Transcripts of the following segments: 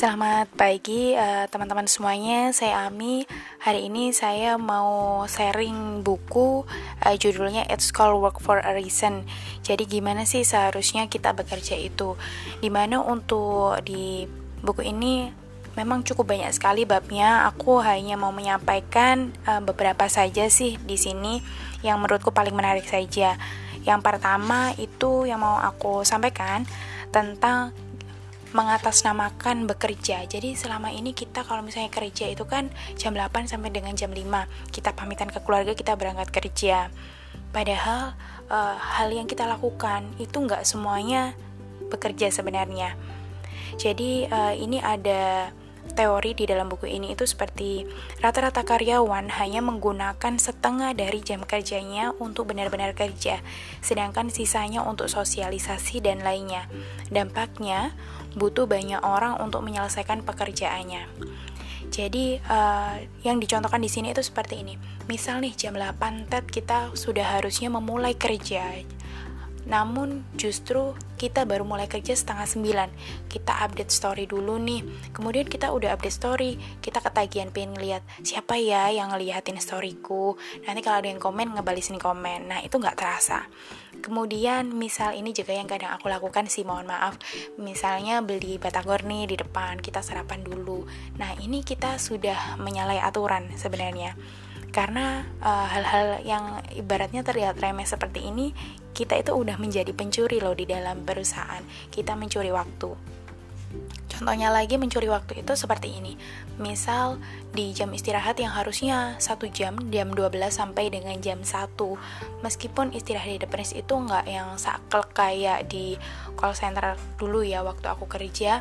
Selamat pagi uh, teman-teman semuanya, saya Ami. Hari ini saya mau sharing buku uh, judulnya It's Called Work for a Reason. Jadi gimana sih seharusnya kita bekerja itu? Di mana untuk di buku ini memang cukup banyak sekali babnya. Aku hanya mau menyampaikan uh, beberapa saja sih di sini yang menurutku paling menarik saja. Yang pertama itu yang mau aku sampaikan tentang mengatasnamakan bekerja. Jadi selama ini kita kalau misalnya kerja itu kan jam 8 sampai dengan jam 5. Kita pamitan ke keluarga, kita berangkat kerja. Padahal uh, hal yang kita lakukan itu nggak semuanya bekerja sebenarnya. Jadi uh, ini ada teori di dalam buku ini itu seperti rata-rata karyawan hanya menggunakan setengah dari jam kerjanya untuk benar-benar kerja, sedangkan sisanya untuk sosialisasi dan lainnya. Dampaknya, butuh banyak orang untuk menyelesaikan pekerjaannya. Jadi uh, yang dicontohkan di sini itu seperti ini. Misal nih jam 8 TED kita sudah harusnya memulai kerja. Namun justru kita baru mulai kerja setengah sembilan Kita update story dulu nih Kemudian kita udah update story Kita ketagihan pengen lihat siapa ya yang ngeliatin storyku Nanti kalau ada yang komen ngebalisin komen Nah itu nggak terasa Kemudian misal ini juga yang kadang aku lakukan sih mohon maaf. Misalnya beli batagor nih di depan Kita sarapan dulu. Nah ini kita sudah menyalahi aturan sebenarnya. Karena eh, hal-hal uh, yang ibaratnya terlihat remeh seperti ini kita itu udah menjadi pencuri loh di dalam perusahaan. Kita mencuri waktu Contohnya lagi mencuri waktu itu seperti ini. Misal di jam istirahat yang harusnya satu jam, jam 12 sampai dengan jam 1. Meskipun istirahat di depan itu nggak yang sakel kayak di call center dulu ya waktu aku kerja,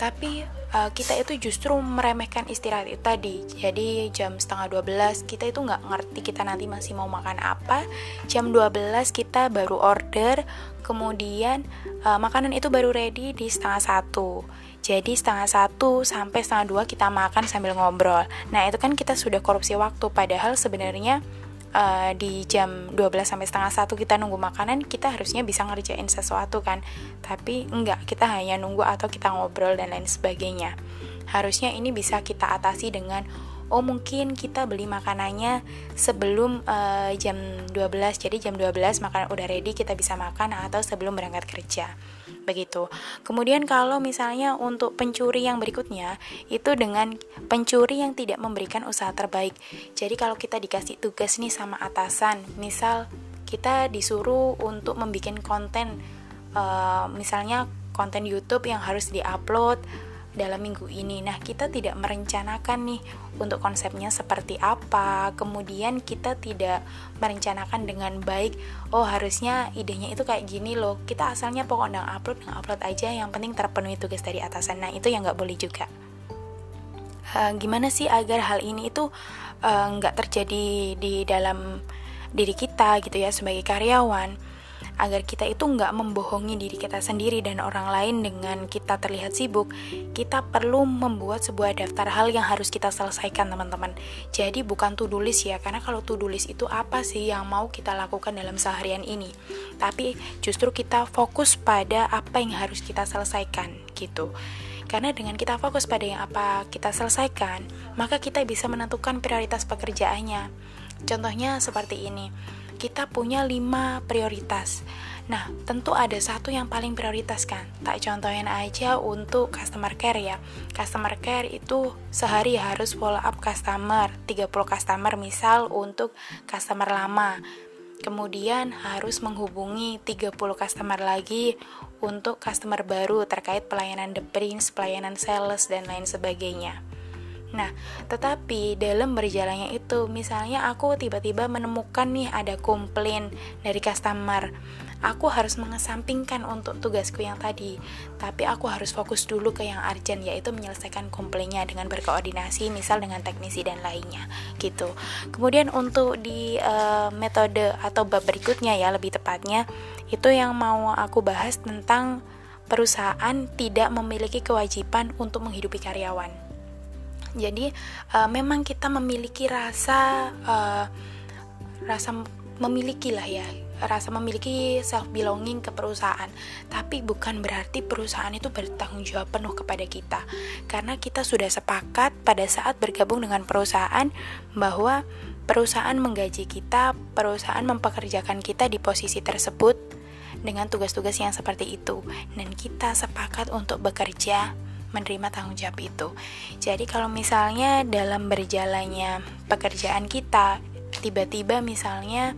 tapi uh, kita itu justru meremehkan istirahat itu tadi jadi jam setengah 12 kita itu nggak ngerti kita nanti masih mau makan apa jam 12 kita baru order kemudian uh, makanan itu baru ready di setengah satu jadi setengah satu sampai setengah dua kita makan sambil ngobrol. Nah itu kan kita sudah korupsi waktu. Padahal sebenarnya uh, di jam 12 sampai setengah satu kita nunggu makanan kita harusnya bisa ngerjain sesuatu kan. Tapi enggak kita hanya nunggu atau kita ngobrol dan lain sebagainya. Harusnya ini bisa kita atasi dengan oh mungkin kita beli makanannya sebelum uh, jam 12 jadi jam 12 makanan udah ready kita bisa makan atau sebelum berangkat kerja begitu. Kemudian kalau misalnya untuk pencuri yang berikutnya itu dengan pencuri yang tidak memberikan usaha terbaik. Jadi kalau kita dikasih tugas nih sama atasan misal kita disuruh untuk membuat konten uh, misalnya konten YouTube yang harus diupload dalam minggu ini. Nah, kita tidak merencanakan nih untuk konsepnya seperti apa. Kemudian kita tidak merencanakan dengan baik. Oh, harusnya idenya itu kayak gini loh. Kita asalnya pokoknya upload, upload aja. Yang penting terpenuhi tugas dari atasan. Nah, itu yang nggak boleh juga. Uh, gimana sih agar hal ini itu eh, nggak uh, terjadi di dalam diri kita gitu ya sebagai karyawan? Agar kita itu nggak membohongi diri kita sendiri dan orang lain dengan kita terlihat sibuk, kita perlu membuat sebuah daftar hal yang harus kita selesaikan teman-teman. Jadi bukan to-do list ya, karena kalau to-do list itu apa sih yang mau kita lakukan dalam seharian ini. Tapi justru kita fokus pada apa yang harus kita selesaikan gitu. Karena dengan kita fokus pada yang apa kita selesaikan, maka kita bisa menentukan prioritas pekerjaannya. Contohnya seperti ini kita punya lima prioritas. Nah, tentu ada satu yang paling prioritas kan. Tak contohin aja untuk customer care ya. Customer care itu sehari harus follow up customer, 30 customer misal untuk customer lama. Kemudian harus menghubungi 30 customer lagi untuk customer baru terkait pelayanan the prince, pelayanan sales dan lain sebagainya. Nah, tetapi dalam berjalannya itu, misalnya aku tiba-tiba menemukan nih ada komplain dari customer. Aku harus mengesampingkan untuk tugasku yang tadi, tapi aku harus fokus dulu ke yang urgent yaitu menyelesaikan komplainnya dengan berkoordinasi misal dengan teknisi dan lainnya gitu. Kemudian untuk di uh, metode atau bab berikutnya ya lebih tepatnya itu yang mau aku bahas tentang perusahaan tidak memiliki kewajiban untuk menghidupi karyawan jadi uh, memang kita memiliki rasa uh, rasa memiliki lah ya rasa memiliki self belonging ke perusahaan. Tapi bukan berarti perusahaan itu bertanggung jawab penuh kepada kita. Karena kita sudah sepakat pada saat bergabung dengan perusahaan bahwa perusahaan menggaji kita perusahaan mempekerjakan kita di posisi tersebut dengan tugas-tugas yang seperti itu. Dan kita sepakat untuk bekerja menerima tanggung jawab itu. Jadi kalau misalnya dalam berjalannya pekerjaan kita tiba-tiba misalnya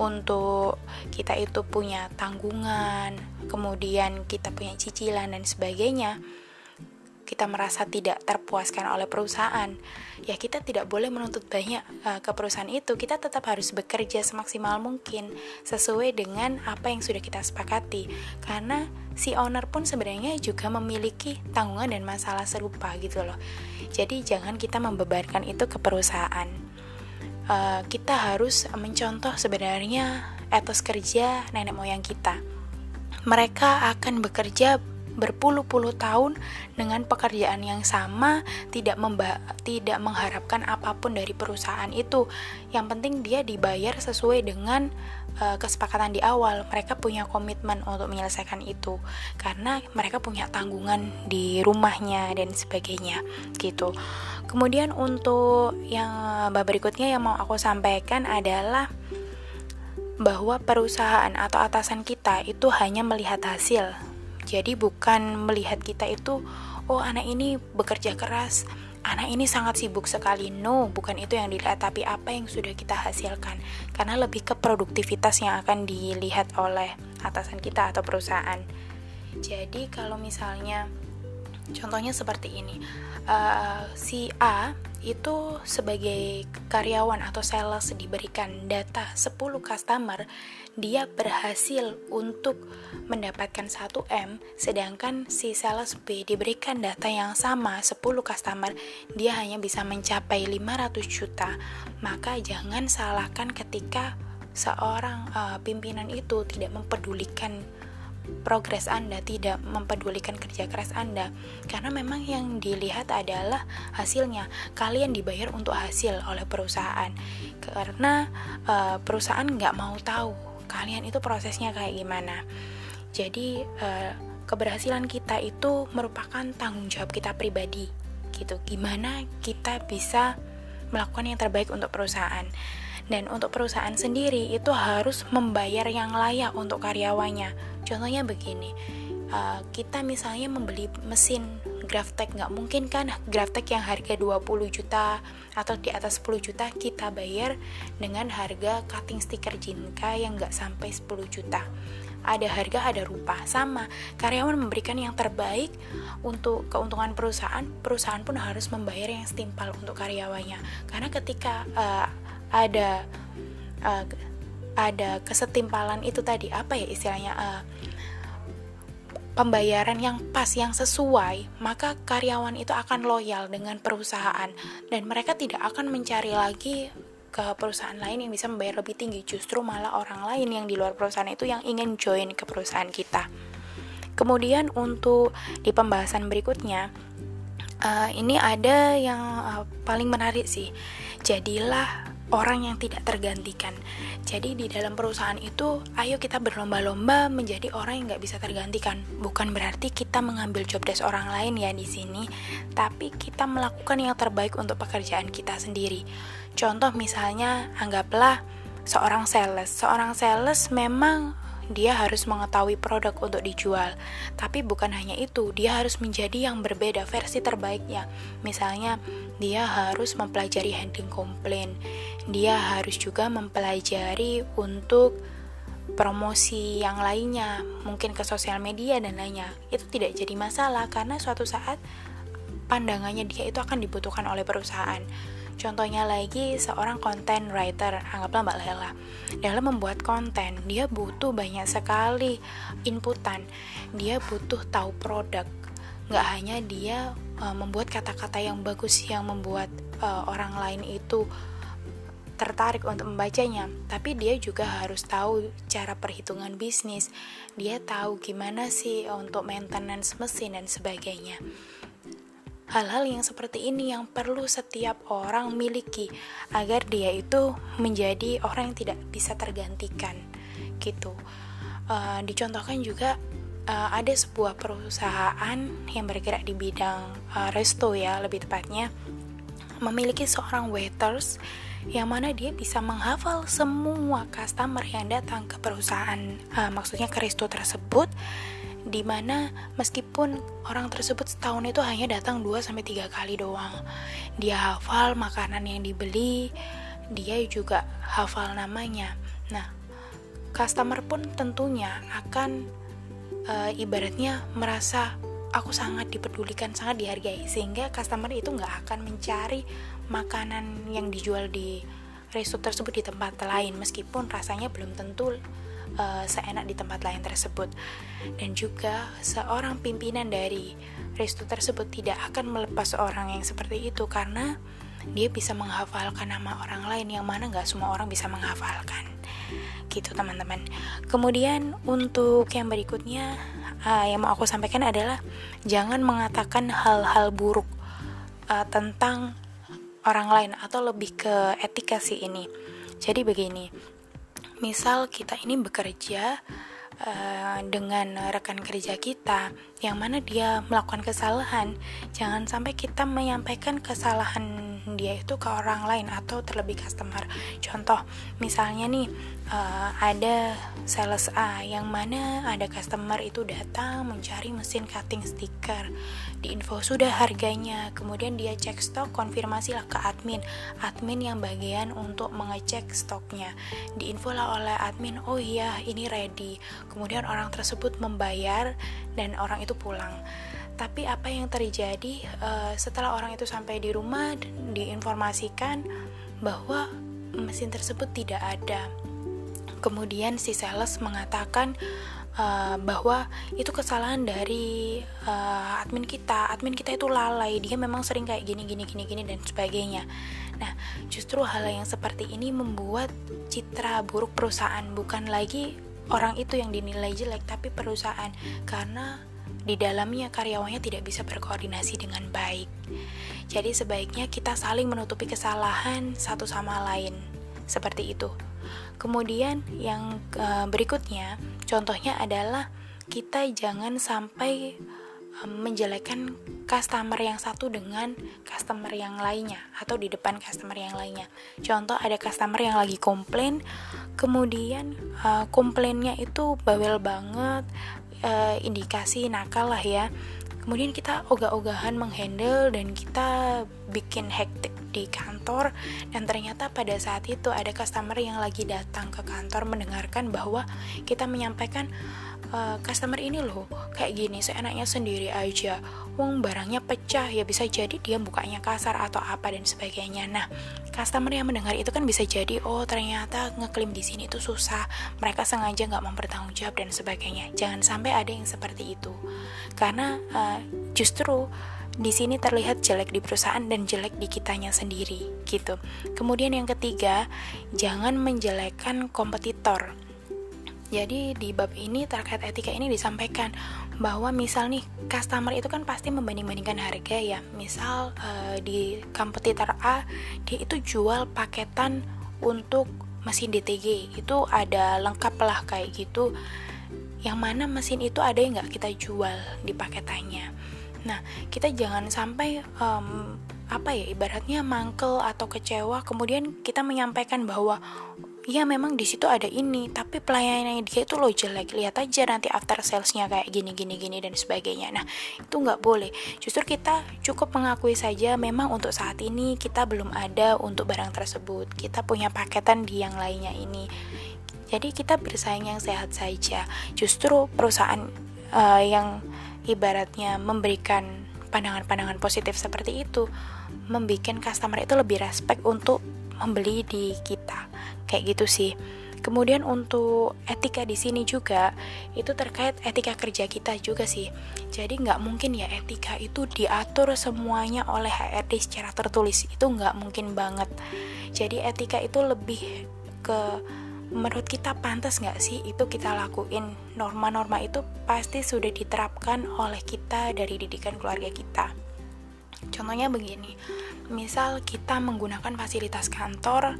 untuk kita itu punya tanggungan, kemudian kita punya cicilan dan sebagainya, kita merasa tidak terpuaskan oleh perusahaan, ya kita tidak boleh menuntut banyak uh, ke perusahaan itu. Kita tetap harus bekerja semaksimal mungkin sesuai dengan apa yang sudah kita sepakati. Karena si owner pun sebenarnya juga memiliki tanggungan dan masalah serupa gitu loh. Jadi jangan kita membebankan itu ke perusahaan. Uh, kita harus mencontoh sebenarnya etos kerja nenek moyang kita. Mereka akan bekerja berpuluh-puluh tahun dengan pekerjaan yang sama, tidak memba tidak mengharapkan apa pun dari perusahaan itu. Yang penting dia dibayar sesuai dengan uh, kesepakatan di awal. Mereka punya komitmen untuk menyelesaikan itu karena mereka punya tanggungan di rumahnya dan sebagainya gitu. Kemudian untuk yang berikutnya yang mau aku sampaikan adalah bahwa perusahaan atau atasan kita itu hanya melihat hasil jadi bukan melihat kita itu oh anak ini bekerja keras, anak ini sangat sibuk sekali. No, bukan itu yang dilihat tapi apa yang sudah kita hasilkan. Karena lebih ke produktivitas yang akan dilihat oleh atasan kita atau perusahaan. Jadi kalau misalnya contohnya seperti ini, uh, si A itu sebagai karyawan atau sales diberikan data 10 customer, dia berhasil untuk mendapatkan 1M, sedangkan si sales B diberikan data yang sama 10 customer, dia hanya bisa mencapai 500 juta. Maka jangan salahkan ketika seorang uh, pimpinan itu tidak mempedulikan progres Anda, tidak mempedulikan kerja keras Anda, karena memang yang dilihat adalah hasilnya. Kalian dibayar untuk hasil oleh perusahaan, karena uh, perusahaan nggak mau tahu kalian itu prosesnya kayak gimana. Jadi uh, keberhasilan kita itu merupakan tanggung jawab kita pribadi, gitu. Gimana kita bisa melakukan yang terbaik untuk perusahaan. Dan untuk perusahaan sendiri itu harus membayar yang layak untuk karyawannya. Contohnya begini, uh, kita misalnya membeli mesin Graftek nggak mungkin kan Graftek yang harga 20 juta atau di atas 10 juta kita bayar dengan harga cutting stiker Jinka yang nggak sampai 10 juta. Ada harga ada rupa. Sama karyawan memberikan yang terbaik untuk keuntungan perusahaan perusahaan pun harus membayar yang setimpal untuk karyawannya. Karena ketika uh, ada uh, ada kesetimpalan itu tadi apa ya istilahnya uh, pembayaran yang pas yang sesuai maka karyawan itu akan loyal dengan perusahaan dan mereka tidak akan mencari lagi ke perusahaan lain yang bisa membayar lebih tinggi. Justru malah orang lain yang di luar perusahaan itu yang ingin join ke perusahaan kita. Kemudian untuk di pembahasan berikutnya uh, ini ada yang uh, paling menarik sih. Jadilah orang yang tidak tergantikan. Jadi di dalam perusahaan itu, ayo kita berlomba-lomba menjadi orang yang nggak bisa tergantikan. Bukan berarti kita mengambil job desk orang lain ya di sini, tapi kita melakukan yang terbaik untuk pekerjaan kita sendiri. Contoh misalnya, anggaplah seorang sales. Seorang sales memang dia harus mengetahui produk untuk dijual. Tapi bukan hanya itu, dia harus menjadi yang berbeda versi terbaiknya. Misalnya, dia harus mempelajari handling komplain. Dia harus juga mempelajari untuk promosi yang lainnya, mungkin ke sosial media dan lainnya. Itu tidak jadi masalah karena suatu saat pandangannya dia itu akan dibutuhkan oleh perusahaan. Contohnya lagi seorang content writer, anggaplah Mbak Lela. Dalam membuat konten, dia butuh banyak sekali inputan. Dia butuh tahu produk. Nggak hanya dia uh, membuat kata-kata yang bagus yang membuat uh, orang lain itu tertarik untuk membacanya, tapi dia juga harus tahu cara perhitungan bisnis. Dia tahu gimana sih untuk maintenance mesin dan sebagainya. Hal-hal yang seperti ini yang perlu setiap orang miliki agar dia itu menjadi orang yang tidak bisa tergantikan gitu. Uh, dicontohkan juga uh, ada sebuah perusahaan yang bergerak di bidang uh, resto ya lebih tepatnya memiliki seorang waiters yang mana dia bisa menghafal semua customer yang datang ke perusahaan uh, maksudnya ke resto tersebut di mana meskipun orang tersebut setahun itu hanya datang 2 sampai tiga kali doang. Dia hafal makanan yang dibeli, dia juga hafal namanya. Nah, customer pun tentunya akan e, ibaratnya merasa aku sangat dipedulikan, sangat dihargai sehingga customer itu nggak akan mencari makanan yang dijual di resto tersebut di tempat lain meskipun rasanya belum tentu uh, seenak di tempat lain tersebut. Dan juga seorang pimpinan dari resto tersebut tidak akan melepas orang yang seperti itu karena dia bisa menghafalkan nama orang lain yang mana nggak semua orang bisa menghafalkan. Gitu teman-teman. Kemudian untuk yang berikutnya uh, yang mau aku sampaikan adalah jangan mengatakan hal-hal buruk uh, tentang orang lain atau lebih ke etika sih ini. Jadi begini misal kita ini bekerja uh, dengan rekan kerja kita yang mana dia melakukan kesalahan. Jangan sampai kita menyampaikan kesalahan dia itu ke orang lain atau terlebih customer. Contoh misalnya nih uh, ada sales A yang mana ada customer itu datang mencari mesin cutting sticker di info sudah harganya. Kemudian dia cek stok konfirmasilah ke admin. Admin yang bagian untuk mengecek stoknya. Di info lah oleh admin oh iya ini ready. Kemudian orang tersebut membayar dan orang itu pulang. Tapi apa yang terjadi? Uh, setelah orang itu sampai di rumah diinformasikan bahwa mesin tersebut tidak ada kemudian si sales mengatakan uh, bahwa itu kesalahan dari uh, admin kita admin kita itu lalai dia memang sering kayak gini gini gini gini dan sebagainya nah justru hal yang seperti ini membuat citra buruk perusahaan bukan lagi orang itu yang dinilai jelek tapi perusahaan karena di dalamnya karyawannya tidak bisa berkoordinasi dengan baik. Jadi sebaiknya kita saling menutupi kesalahan satu sama lain. Seperti itu. Kemudian yang uh, berikutnya, contohnya adalah kita jangan sampai um, menjelekkan customer yang satu dengan customer yang lainnya atau di depan customer yang lainnya. Contoh ada customer yang lagi komplain, kemudian uh, komplainnya itu bawel banget, indikasi nakal lah ya kemudian kita ogah-ogahan menghandle dan kita bikin hektik di kantor. Dan ternyata pada saat itu ada customer yang lagi datang ke kantor mendengarkan bahwa kita menyampaikan uh, customer ini loh kayak gini seenaknya sendiri aja wong barangnya pecah ya bisa jadi dia bukanya kasar atau apa dan sebagainya nah customer yang mendengar itu kan bisa jadi oh ternyata ngeklaim di sini itu susah mereka sengaja nggak mempertanggung jawab dan sebagainya jangan sampai ada yang seperti itu karena uh, justru di sini terlihat jelek di perusahaan dan jelek di kitanya sendiri gitu. Kemudian yang ketiga, jangan menjelekkan kompetitor. Jadi di bab ini terkait etika ini disampaikan bahwa misal nih customer itu kan pasti membanding-bandingkan harga ya. Misal uh, di kompetitor A dia itu jual paketan untuk mesin DTG itu ada lengkap lah kayak gitu. Yang mana mesin itu ada yang nggak kita jual di paketannya. Nah kita jangan sampai um, apa ya ibaratnya mangkel atau kecewa kemudian kita menyampaikan bahwa ya memang di situ ada ini tapi pelayanannya dia itu lo jelek. Lihat aja nanti after salesnya kayak gini gini gini dan sebagainya. Nah itu nggak boleh. Justru kita cukup mengakui saja memang untuk saat ini kita belum ada untuk barang tersebut. Kita punya paketan di yang lainnya ini. Jadi kita bersaing yang sehat saja. Justru perusahaan uh, yang ibaratnya memberikan pandangan-pandangan positif seperti itu membuat customer itu lebih respect untuk membeli di kita kayak gitu sih Kemudian untuk etika di sini juga itu terkait etika kerja kita juga sih. Jadi nggak mungkin ya etika itu diatur semuanya oleh HRD secara tertulis itu nggak mungkin banget. Jadi etika itu lebih ke menurut kita pantas nggak sih itu kita lakuin norma-norma itu pasti sudah diterapkan oleh kita dari didikan keluarga kita. Contohnya begini, misal kita menggunakan fasilitas kantor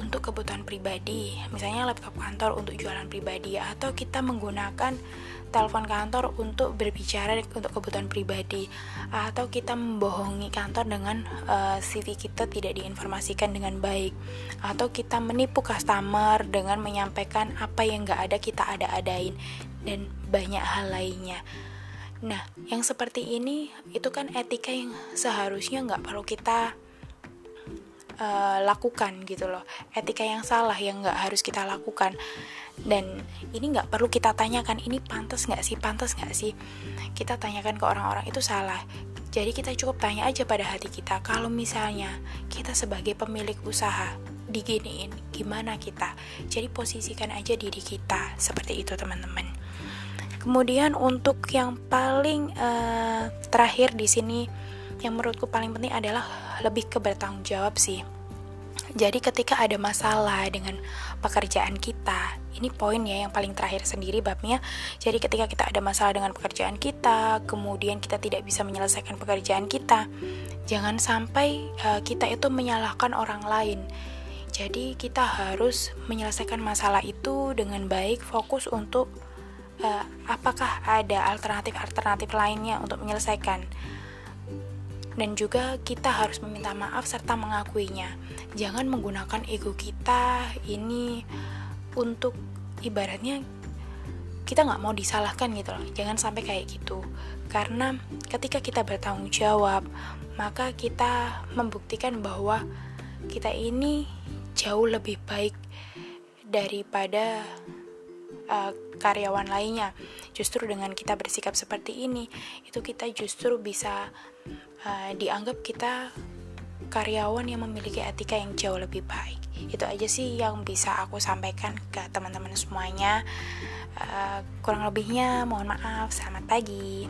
untuk kebutuhan pribadi, misalnya laptop kantor untuk jualan pribadi, atau kita menggunakan telepon kantor untuk berbicara untuk kebutuhan pribadi, atau kita membohongi kantor dengan uh, eh, CV kita tidak diinformasikan dengan baik, atau kita menipu customer dengan menyampaikan apa yang nggak ada kita ada-adain, dan banyak hal lainnya. Nah, yang seperti ini itu kan etika yang seharusnya nggak perlu kita uh, lakukan gitu loh. Etika yang salah yang nggak harus kita lakukan. Dan ini nggak perlu kita tanyakan ini pantas nggak sih pantas nggak sih? Kita tanyakan ke orang-orang itu salah. Jadi kita cukup tanya aja pada hati kita kalau misalnya kita sebagai pemilik usaha diginiin gimana kita? Jadi posisikan aja diri kita seperti itu teman-teman. Kemudian untuk yang paling uh, terakhir di sini yang menurutku paling penting adalah lebih ke bertanggung jawab sih. Jadi ketika ada masalah dengan pekerjaan kita, ini poin ya yang paling terakhir sendiri babnya. Jadi ketika kita ada masalah dengan pekerjaan kita, kemudian kita tidak bisa menyelesaikan pekerjaan kita, jangan sampai uh, kita itu menyalahkan orang lain. Jadi kita harus menyelesaikan masalah itu dengan baik, fokus untuk uh, apakah ada alternatif-alternatif lainnya untuk menyelesaikan dan juga kita harus meminta maaf serta mengakuinya. Jangan menggunakan ego kita ini untuk ibaratnya kita nggak mau disalahkan gitu loh. Jangan sampai kayak gitu. Karena ketika kita bertanggung jawab, maka kita membuktikan bahwa kita ini jauh lebih baik daripada uh, karyawan lainnya. Justru dengan kita bersikap seperti ini, itu kita justru bisa uh, dianggap kita karyawan yang memiliki etika yang jauh lebih baik. Itu aja sih yang bisa aku sampaikan ke teman-teman semuanya. Uh, kurang lebihnya, mohon maaf. Selamat pagi.